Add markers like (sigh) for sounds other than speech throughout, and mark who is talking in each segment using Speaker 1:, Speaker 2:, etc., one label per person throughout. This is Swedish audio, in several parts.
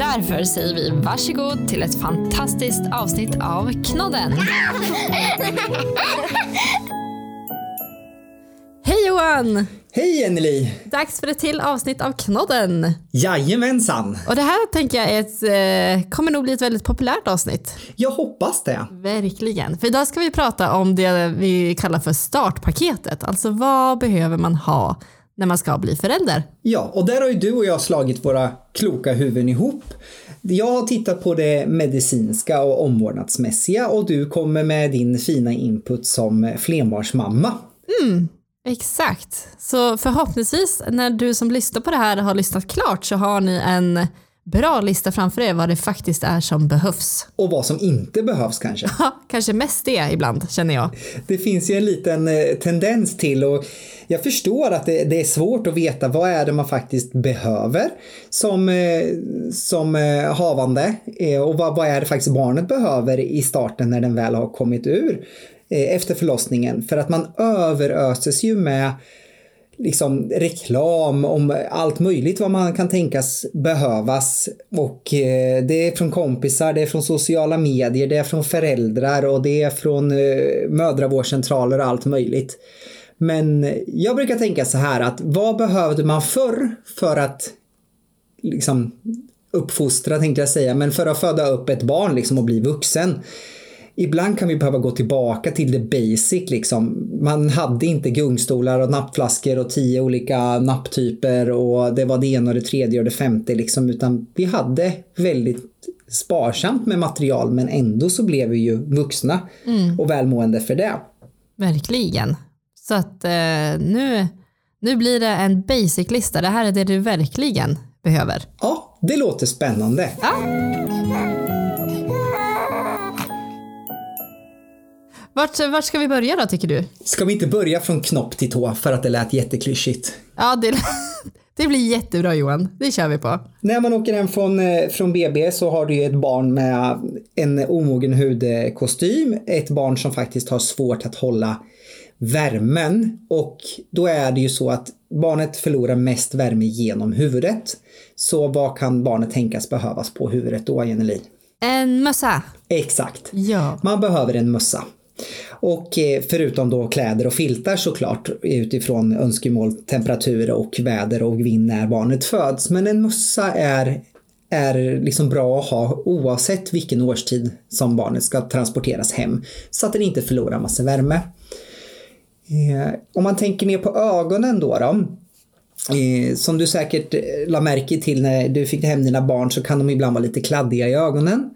Speaker 1: Därför säger vi varsågod till ett fantastiskt avsnitt av Knodden. (laughs) Hej Johan!
Speaker 2: Hej Anneli!
Speaker 1: Dags för ett till avsnitt av Knodden.
Speaker 2: Jajamensan!
Speaker 1: Och det här tänker jag är ett, eh, kommer nog bli ett väldigt populärt avsnitt.
Speaker 2: Jag hoppas det.
Speaker 1: Verkligen. För idag ska vi prata om det vi kallar för startpaketet. Alltså vad behöver man ha när man ska bli förälder?
Speaker 2: Ja, och där har ju du och jag slagit våra kloka huvuden ihop. Jag har tittat på det medicinska och omvårdnadsmässiga och du kommer med din fina input som flerbarnsmamma.
Speaker 1: Exakt. Så förhoppningsvis när du som lyssnar på det här har lyssnat klart så har ni en bra lista framför er vad det faktiskt är som behövs.
Speaker 2: Och vad som inte behövs kanske.
Speaker 1: Ja, (laughs) kanske mest det ibland känner jag.
Speaker 2: Det finns ju en liten eh, tendens till och jag förstår att det, det är svårt att veta vad är det man faktiskt behöver som, eh, som eh, havande och vad, vad är det faktiskt barnet behöver i starten när den väl har kommit ur efter förlossningen. För att man överöses ju med liksom reklam om allt möjligt vad man kan tänkas behövas. Och eh, det är från kompisar, det är från sociala medier, det är från föräldrar och det är från eh, mödravårdscentraler och allt möjligt. Men jag brukar tänka så här att vad behövde man förr för att liksom uppfostra tänkte jag säga, men för att föda upp ett barn liksom och bli vuxen. Ibland kan vi behöva gå tillbaka till det basic liksom. Man hade inte gungstolar och nappflaskor och tio olika napptyper och det var det ena och det tredje och det femte liksom, utan vi hade väldigt sparsamt med material men ändå så blev vi ju vuxna och välmående för det.
Speaker 1: Verkligen. Så att eh, nu, nu blir det en basic-lista. Det här är det du verkligen behöver.
Speaker 2: Ja, det låter spännande.
Speaker 1: Vart, vart ska vi börja då tycker du?
Speaker 2: Ska vi inte börja från knopp till tå för att det lät jätteklyschigt?
Speaker 1: Ja, det, (laughs) det blir jättebra Johan. Det kör vi på.
Speaker 2: När man åker hem från, eh, från BB så har du ju ett barn med en omogen hudkostym. Ett barn som faktiskt har svårt att hålla värmen och då är det ju så att barnet förlorar mest värme genom huvudet. Så vad kan barnet tänkas behövas på huvudet då, Jenny
Speaker 1: En mössa.
Speaker 2: Exakt.
Speaker 1: Ja.
Speaker 2: Man behöver en mössa. Och eh, förutom då kläder och filtar såklart utifrån önskemål, temperatur och väder och vind när barnet föds. Men en mössa är, är liksom bra att ha oavsett vilken årstid som barnet ska transporteras hem. Så att den inte förlorar massa värme. Eh, om man tänker ner på ögonen då. då Eh, som du säkert eh, la märke till när du fick hem dina barn så kan de ibland vara lite kladdiga i ögonen.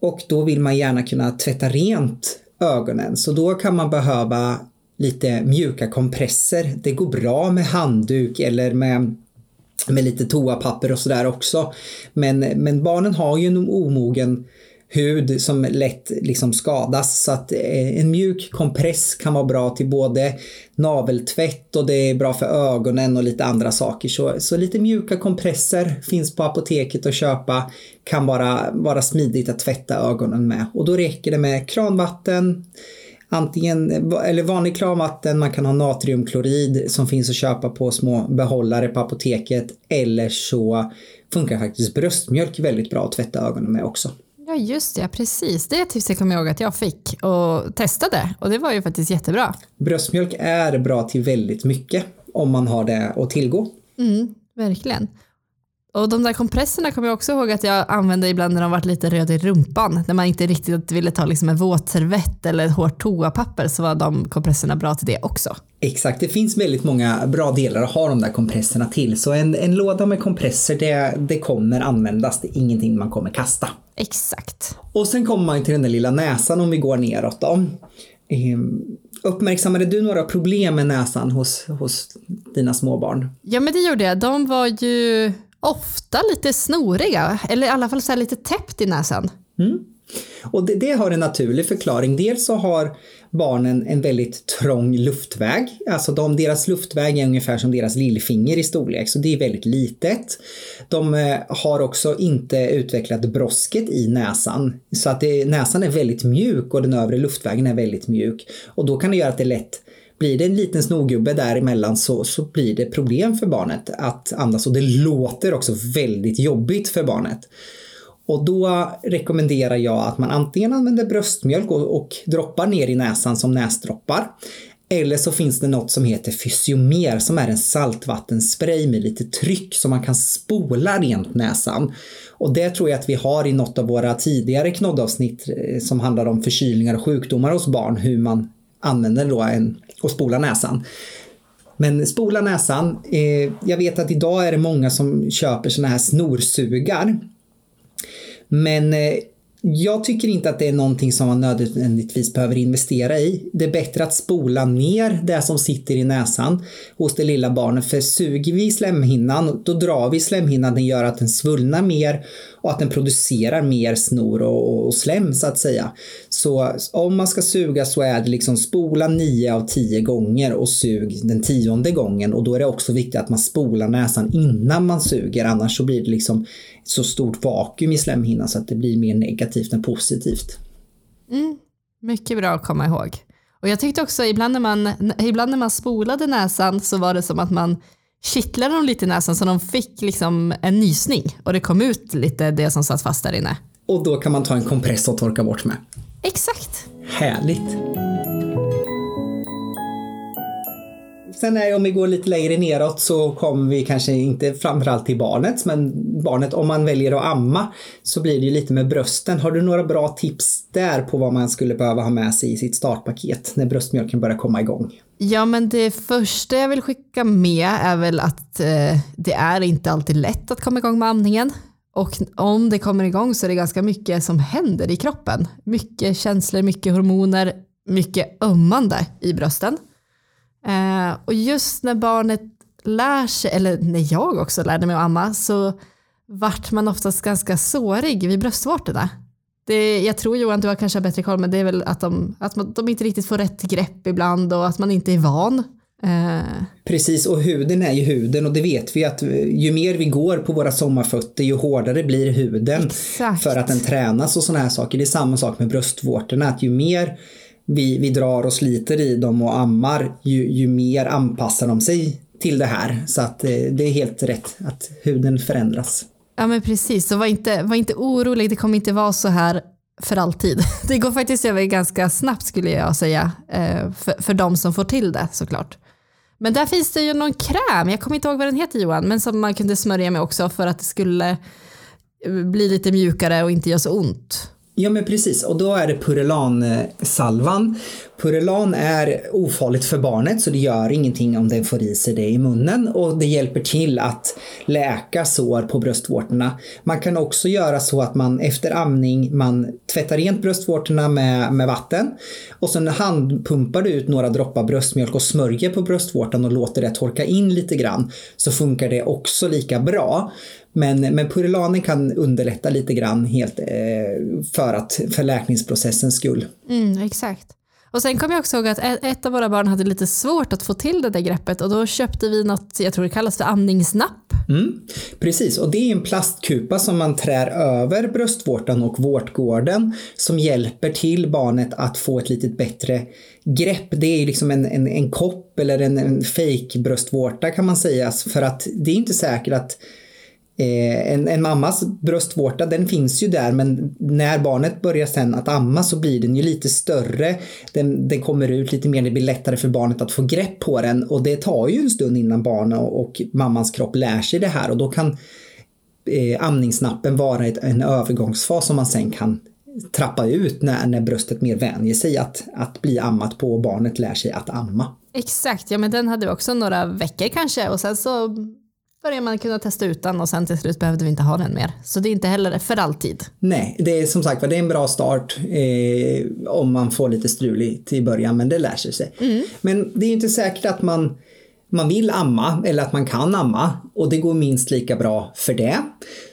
Speaker 2: Och då vill man gärna kunna tvätta rent ögonen. Så då kan man behöva lite mjuka kompresser. Det går bra med handduk eller med med lite toapapper och sådär också. Men, men barnen har ju en omogen hud som lätt liksom skadas så att eh, en mjuk kompress kan vara bra till både naveltvätt och det är bra för ögonen och lite andra saker. Så, så lite mjuka kompresser finns på apoteket att köpa. Kan vara, vara smidigt att tvätta ögonen med och då räcker det med kranvatten Antingen, eller vanlig kranvatten, man kan ha natriumklorid som finns att köpa på små behållare på apoteket. Eller så funkar faktiskt bröstmjölk väldigt bra att tvätta ögonen med också.
Speaker 1: Ja just det, precis. Det tipset kommer jag ihåg att jag fick och testade och det var ju faktiskt jättebra.
Speaker 2: Bröstmjölk är bra till väldigt mycket om man har det att tillgå.
Speaker 1: Mm, verkligen. Och de där kompresserna kommer jag också ihåg att jag använde ibland när de varit lite röda i rumpan. När man inte riktigt ville ta liksom en våtservett eller ett hårt toapapper så var de kompresserna bra till det också.
Speaker 2: Exakt, det finns väldigt många bra delar att ha de där kompresserna till. Så en, en låda med kompresser, det, det kommer användas. Det är ingenting man kommer kasta.
Speaker 1: Exakt.
Speaker 2: Och sen kommer man till den där lilla näsan om vi går neråt då. Ehm, Uppmärksammade du några problem med näsan hos, hos dina småbarn?
Speaker 1: Ja men det gjorde jag. De var ju ofta lite snoriga eller i alla fall så här lite täppt i näsan. Mm.
Speaker 2: Och det, det har en naturlig förklaring. Dels så har barnen en väldigt trång luftväg. Alltså de, deras luftväg är ungefär som deras lillfinger i storlek, så det är väldigt litet. De eh, har också inte utvecklat brosket i näsan, så att det, näsan är väldigt mjuk och den övre luftvägen är väldigt mjuk. Och då kan det göra att det är lätt blir det en liten snorgubbe däremellan så, så blir det problem för barnet att andas och det låter också väldigt jobbigt för barnet. Och då rekommenderar jag att man antingen använder bröstmjölk och, och droppar ner i näsan som näsdroppar. Eller så finns det något som heter Fysiomer som är en saltvattenspray med lite tryck som man kan spola rent näsan. Och det tror jag att vi har i något av våra tidigare knoddavsnitt eh, som handlar om förkylningar och sjukdomar hos barn, hur man använder då en, och spolar näsan. Men spola näsan. Eh, jag vet att idag är det många som köper såna här snorsugar men eh, jag tycker inte att det är någonting som man nödvändigtvis behöver investera i. Det är bättre att spola ner det som sitter i näsan hos det lilla barnet. För suger vi slemhinnan, då drar vi slemhinnan. Den gör att den svullnar mer och att den producerar mer snor och, och slem så att säga. Så om man ska suga så är det liksom spola 9 av 10 gånger och sug den tionde gången och då är det också viktigt att man spolar näsan innan man suger annars så blir det liksom så stort vakuum i slemhinnan så att det blir mer negativt än positivt.
Speaker 1: Mm, mycket bra att komma ihåg. Och jag tyckte också ibland när man, ibland när man spolade näsan så var det som att man kittlade dem lite i näsan så de fick liksom en nysning och det kom ut lite det som satt fast där inne.
Speaker 2: Och då kan man ta en kompress och torka bort med.
Speaker 1: Exakt.
Speaker 2: Härligt. Sen är, om vi går lite längre neråt så kommer vi kanske inte framförallt till barnet, men barnet om man väljer att amma så blir det ju lite med brösten. Har du några bra tips där på vad man skulle behöva ha med sig i sitt startpaket när bröstmjölken börjar komma igång?
Speaker 1: Ja, men det första jag vill skicka med är väl att eh, det är inte alltid lätt att komma igång med amningen. Och om det kommer igång så är det ganska mycket som händer i kroppen. Mycket känslor, mycket hormoner, mycket ömmande i brösten. Eh, och just när barnet lär sig, eller när jag också lärde mig att amma, så vart man oftast ganska sårig vid bröstvårtorna. Det, jag tror Johan, du har kanske bättre koll, men det är väl att, de, att man, de inte riktigt får rätt grepp ibland och att man inte är van.
Speaker 2: Eh. Precis, och huden är ju huden och det vet vi att ju mer vi går på våra sommarfötter ju hårdare blir huden Exakt. för att den tränas och sådana här saker. Det är samma sak med bröstvårtorna, att ju mer vi, vi drar och sliter i dem och ammar, ju, ju mer anpassar de sig till det här. Så att eh, det är helt rätt att huden förändras.
Speaker 1: Ja men precis, så var inte, var inte orolig, det kommer inte vara så här för alltid. (laughs) Det går faktiskt över ganska snabbt skulle jag säga, eh, för, för de som får till det såklart. Men där finns det ju någon kräm, jag kommer inte ihåg vad den heter Johan, men som man kunde smörja med också för att det skulle eh, bli lite mjukare och inte göra så ont.
Speaker 2: Ja men precis och då är det purulansalvan. Purelan är ofarligt för barnet så det gör ingenting om den får i sig det i munnen och det hjälper till att läka sår på bröstvårtorna. Man kan också göra så att man efter amning man tvättar rent bröstvårtorna med, med vatten och sen handpumpar du ut några droppar bröstmjölk och smörjer på bröstvårtan och låter det torka in lite grann så funkar det också lika bra. Men, men purulanen kan underlätta lite grann helt eh, för, att, för läkningsprocessens skull.
Speaker 1: Mm, exakt. Och sen kom jag också ihåg att ett av våra barn hade lite svårt att få till det där greppet och då köpte vi något, jag tror det kallas för andningsnapp.
Speaker 2: Mm, precis, och det är en plastkupa som man trär över bröstvårtan och vårtgården som hjälper till barnet att få ett lite bättre grepp. Det är liksom en, en, en kopp eller en, en fake bröstvårta kan man säga för att det är inte säkert att Eh, en, en, mammas bröstvårta den finns ju där men när barnet börjar sen att amma så blir den ju lite större. Den, den kommer ut lite mer, det blir lättare för barnet att få grepp på den och det tar ju en stund innan barnet och, och mammans kropp lär sig det här och då kan eh, amningsnappen vara ett, en övergångsfas som man sen kan trappa ut när, när bröstet mer vänjer sig att, att bli ammat på och barnet lär sig att amma.
Speaker 1: Exakt, ja men den hade vi också några veckor kanske och sen så börjar man kunna testa utan och sen till slut behövde vi inte ha den mer. Så det är inte heller för alltid.
Speaker 2: Nej, det är som sagt det är en bra start eh, om man får lite struligt i början men det lär sig sig. Mm. Men det är inte säkert att man man vill amma eller att man kan amma och det går minst lika bra för det.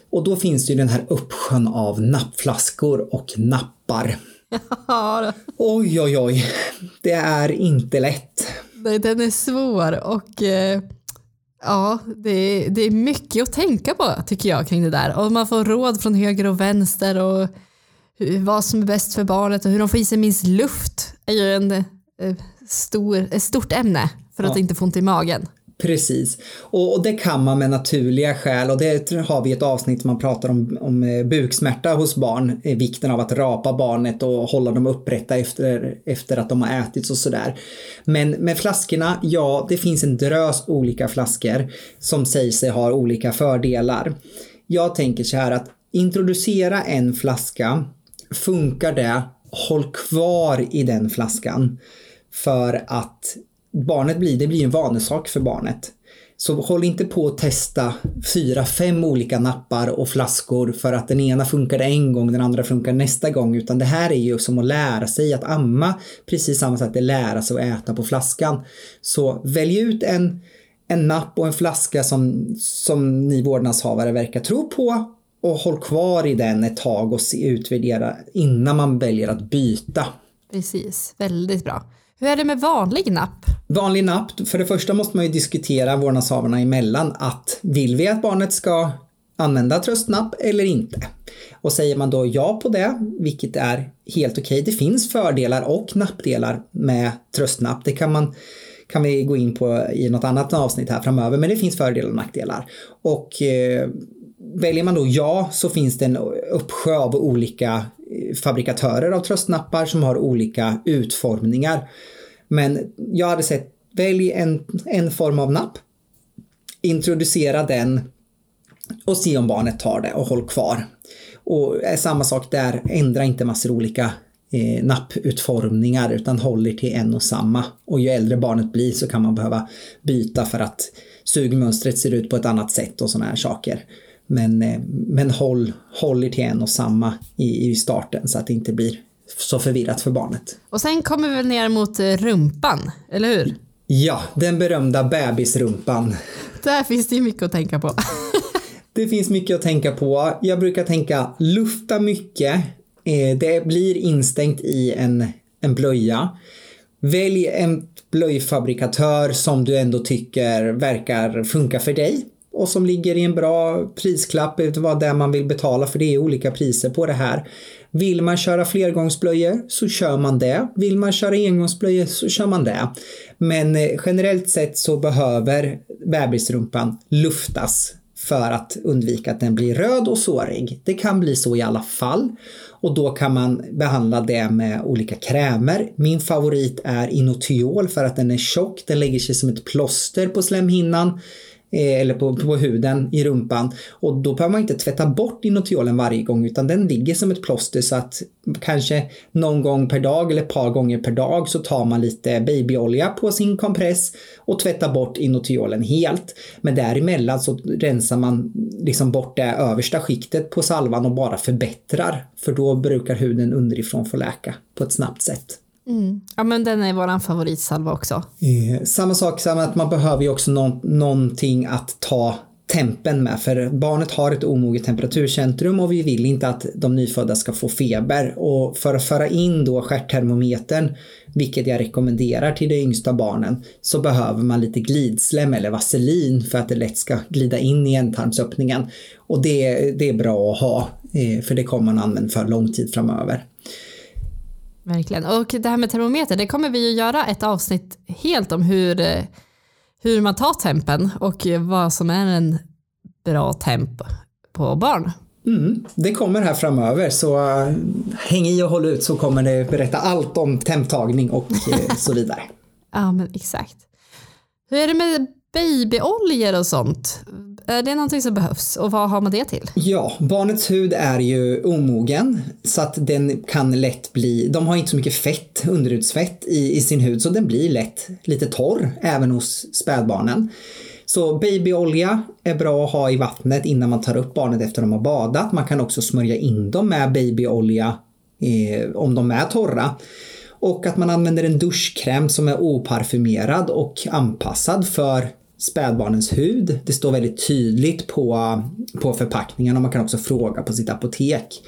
Speaker 2: Och då finns det ju den här uppsjön av nappflaskor och nappar. (laughs)
Speaker 1: Ja,
Speaker 2: Oj, oj, oj. Det är inte lätt.
Speaker 1: nej, den är svår och eh, ja, det är, det är mycket att tänka på tycker jag kring det där. Och man får råd från höger och vänster och hur, vad som är bäst för barnet och hur de får i sig minst luft är ju en eh, stor, ett stort ämne för att
Speaker 2: Ja.
Speaker 1: inte få ont i magen.
Speaker 2: Precis. Och, och det kan man med naturliga skäl och det har vi ett avsnitt man pratar om, om eh, buksmärta hos barn. Eh, vikten av att rapa barnet och hålla dem upprätta efter, efter att de har ätit och sådär. Men med flaskorna, ja, det finns en drös olika flaskor som säger sig ha olika fördelar. Jag tänker så här att introducera en flaska, funkar det, håll kvar i den flaskan. För att barnet blir, det blir en vanesak för barnet. Så håll inte på att testa fyra, fem olika nappar och flaskor för att den ena funkar en gång, den andra funkar nästa gång. Utan det här är ju som att lära sig att amma. Precis samma sätt att lära sig att äta på flaskan. Så välj ut en, en napp och en flaska som, som ni vårdnadshavare verkar tro på och håll kvar i den ett tag och se, utvärdera innan man väljer att byta.
Speaker 1: Precis, väldigt bra. Hur är det med vanlig napp?
Speaker 2: Vanlig napp, för det första måste man ju diskutera vårdnadshavarna emellan att vill vi att barnet ska använda tröstnapp eller inte? Och säger man då ja på det, vilket är helt okej, det finns fördelar och nappdelar med tröstnapp. Det kan man kan vi gå in på i något annat avsnitt här framöver, men det finns fördelar och nackdelar. Och eh, väljer man då ja så finns det en uppsjö av olika fabrikatörer av tröstnappar som har olika utformningar. Men jag hade sett, välj en, en form av napp, introducera den och se om barnet tar det och håll kvar. Och är samma sak där, ändra inte massor olika eh, napputformningar utan håller till en och samma. Och ju äldre barnet blir så kan man behöva byta för att sugmönstret ser ut på ett annat sätt och sådana här saker. Men, eh, men håll, håll er till en och samma i, i starten så att det inte blir så förvirrat för barnet.
Speaker 1: Och sen kommer vi ner mot eh, rumpan, eller hur?
Speaker 2: Ja, den berömda bebisrumpan.
Speaker 1: Där finns det ju mycket att tänka på. (laughs)
Speaker 2: Det finns mycket att tänka på. Jag brukar tänka lufta mycket. Eh, Det blir instängt i en, en blöja. Välj en blöjfabrikatör som du ändå tycker verkar funka för dig och som ligger i en bra prisklapp. Det var det man vill betala för det är olika priser på det här. Vill man köra flergångsblöjor så kör man det. Vill man köra engångsblöjor så kör man det. Men eh, generellt sett så behöver bebisrumpan luftas för att undvika att den blir röd och sårig. Det kan bli så i alla fall och då kan man behandla det med olika krämer. Min favorit är Inotiol för att den är tjock, den lägger sig som ett plåster på slemhinnan Eh, eller på, på huden i rumpan och då behöver man inte tvätta bort Inotiolen varje gång utan den ligger som ett plåster så att kanske någon gång per dag eller ett par gånger per dag så tar man lite babyolja på sin kompress och tvättar bort Inotiolen helt. Men däremellan så rensar man liksom bort det översta skiktet på salvan och bara förbättrar för då brukar huden underifrån få läka på ett snabbt sätt.
Speaker 1: Ja men den är våran favoritsalva också.
Speaker 2: Eh, samma sak som att man behöver ju också någon, någonting att ta tempen med för barnet har ett omoget temperaturcentrum och vi vill inte att de nyfödda ska få feber och för att föra in då stjärttermometern vilket jag rekommenderar till de yngsta barnen så behöver man lite glidslem eller vaselin för att det lätt ska glida in i ändtarmsöppningen och det, det är bra att ha eh, för det kommer man använda för lång tid framöver.
Speaker 1: Verkligen. Och det här med termometer, det kommer vi ju göra ett avsnitt helt om hur, eh, hur man tar tempen och vad som är en bra temp på barn.
Speaker 2: Mm, det kommer här framöver så äh, häng i och håll ut så kommer det berätta allt om temptagning och eh, så vidare. (laughs)
Speaker 1: Ja men exakt. Hur är det med babyoljor och sånt? Eh, är det någonting som behövs och vad har man det till?
Speaker 2: Ja, barnets hud är ju omogen så att den kan lätt bli, de har inte så mycket fett, underhudsfett i, i sin hud så den blir lätt lite torr även hos spädbarnen. Så babyolja är bra att ha i vattnet innan man tar upp barnet efter de har badat. Man kan också smörja in dem med babyolja eh, om de är torra. Och att man använder en duschkräm som är oparfumerad och anpassad för spädbarnens hud. Det står väldigt tydligt på, på förpackningen och man kan också fråga på sitt apotek.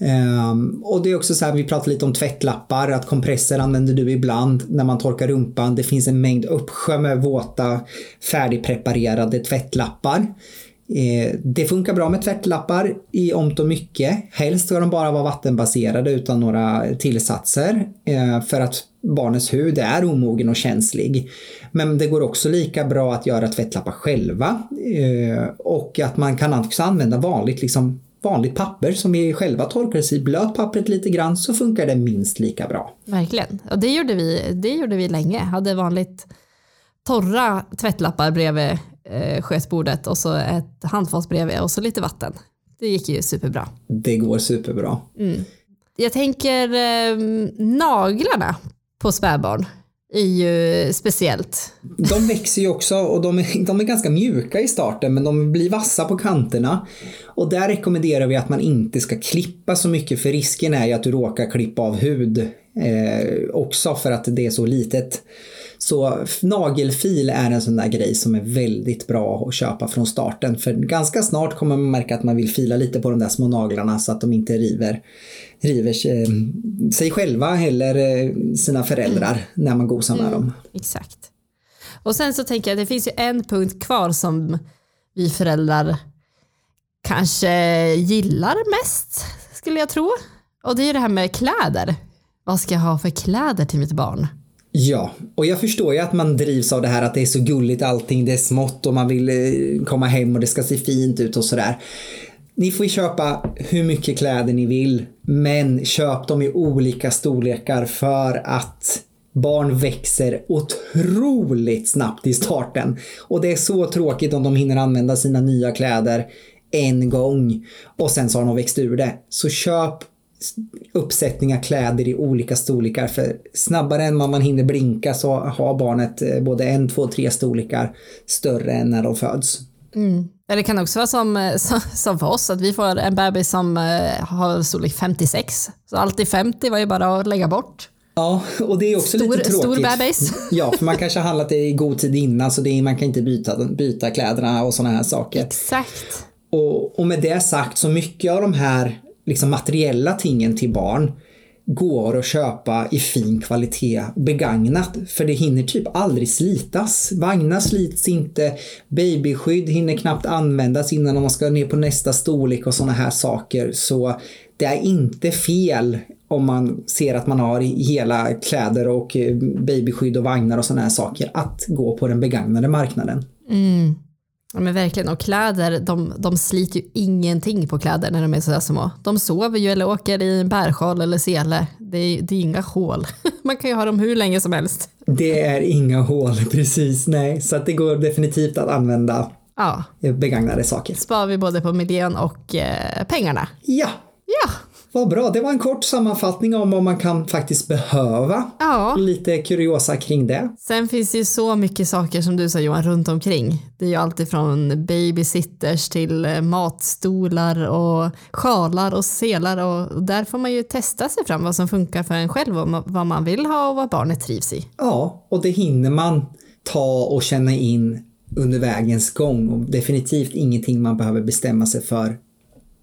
Speaker 2: Um, och det är också så här, vi pratade lite om tvättlappar, att kompresser använder du ibland när man torkar rumpan. Det finns en mängd uppsjö med våta färdigpreparerade tvättlappar. Eh, det funkar bra med tvättlappar i omt och mycket. Helst ska de bara vara vattenbaserade utan några tillsatser eh, för att barnets hud är omogen och känslig. Men det går också lika bra att göra tvättlappar själva eh, och att man kan också använda vanligt liksom vanligt papper som vi själva torkar oss i. Blöt pappret lite grann så funkar det minst lika bra.
Speaker 1: Verkligen, och det gjorde vi, det gjorde vi länge. Hade vanligt torra tvättlappar bredvid eh, skötbordet och så ett handfat bredvid och så lite vatten. Det gick ju superbra.
Speaker 2: Det går superbra.
Speaker 1: Mm. Jag tänker eh, naglarna på spädbarn är ju speciellt.
Speaker 2: De växer ju också och de är, de är ganska mjuka i starten men de blir vassa på kanterna. Och där rekommenderar vi att man inte ska klippa så mycket för risken är ju att du råkar klippa av hud eh, också för att det är så litet. Så nagelfil är en sån där grej som är väldigt bra att köpa från starten. För ganska snart kommer man märka att man vill fila lite på de där små naglarna så att de inte river, river sig själva eller eh, sina föräldrar mm. när man gosar med mm, dem.
Speaker 1: Exakt. Och sen så tänker jag att det finns ju en punkt kvar som vi föräldrar kanske gillar mest skulle jag tro. Och det är ju det här med kläder. Vad ska jag ha för kläder till mitt barn?
Speaker 2: Ja, och jag förstår ju att man drivs av det här att det är så gulligt allting, det är smått och man vill eh, komma hem och det ska se fint ut och sådär. Ni får köpa hur mycket kläder ni vill, men köp dem i olika storlekar för att barn växer otroligt snabbt i starten. Och det är så tråkigt om de hinner använda sina nya kläder en gång och sen så har de växt ur det. Så köp uppsättningar kläder i olika storlekar för snabbare än vad man hinner blinka så har barnet eh, både en, två, tre storlekar större än när de föds.
Speaker 1: Mm. Det kan också vara som, eh, (laughs) som för oss, att vi får en bebis som eh, har storlek 56. Så alltid 50 var ju bara att lägga bort.
Speaker 2: Ja, och det är också stor, lite tråkigt.
Speaker 1: Stor bebis. (laughs)
Speaker 2: Ja, för man kanske har handlat det i god tid innan så det är, man kan inte byta, byta kläderna och sådana här saker.
Speaker 1: Exakt.
Speaker 2: Och, och med det sagt så mycket av de här liksom materiella tingen till barn går att köpa i fin kvalitet begagnat för det hinner typ aldrig slitas. Vagnar slits inte, babyskydd hinner knappt användas innan man ska ner på nästa storlek och sådana här saker. Så det är inte fel om man ser att man har hela kläder och eh, babyskydd och vagnar och sådana här saker att gå på den begagnade marknaden.
Speaker 1: Mm. Ja men verkligen, och kläder, de, de sliter ju ingenting på kläder när de är sådär små. De sover ju eller åker i en bärsjal eller sele. Det är, det är inga hål. (laughs) Man kan ju ha dem hur länge som helst.
Speaker 2: Det är inga hål, (laughs) precis. Nej, så att det går definitivt att använda ja. begagnade saker.
Speaker 1: Spar vi både på miljön och eh, pengarna. Ja.
Speaker 2: Vad bra, det var en kort sammanfattning om vad man kan faktiskt behöva.
Speaker 1: Ja.
Speaker 2: Lite kuriosa kring det.
Speaker 1: Sen finns det ju så mycket saker som du sa Johan runt omkring. Det är ju alltid från babysitters till eh, matstolar och sjalar och selar och där får man ju testa sig fram vad som funkar för en själv och vad man vill ha och vad barnet trivs i.
Speaker 2: Ja, och det hinner man ta och känna in under vägens gång och definitivt ingenting man behöver bestämma sig för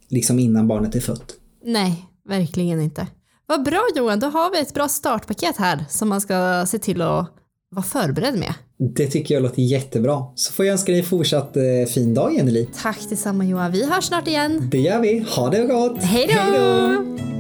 Speaker 2: liksom innan barnet är fött.
Speaker 1: Nej, verkligen inte. Vad bra Johan, då har vi ett bra startpaket här som man ska se till att vara förberedd med.
Speaker 2: Det tycker jag låter jättebra. Så får jag önska dig fortsatt eh, fin dag Jenny
Speaker 1: Tack detsamma Johan, vi hörs snart igen.
Speaker 2: Det gör vi. Ha det gott!
Speaker 1: Hej då!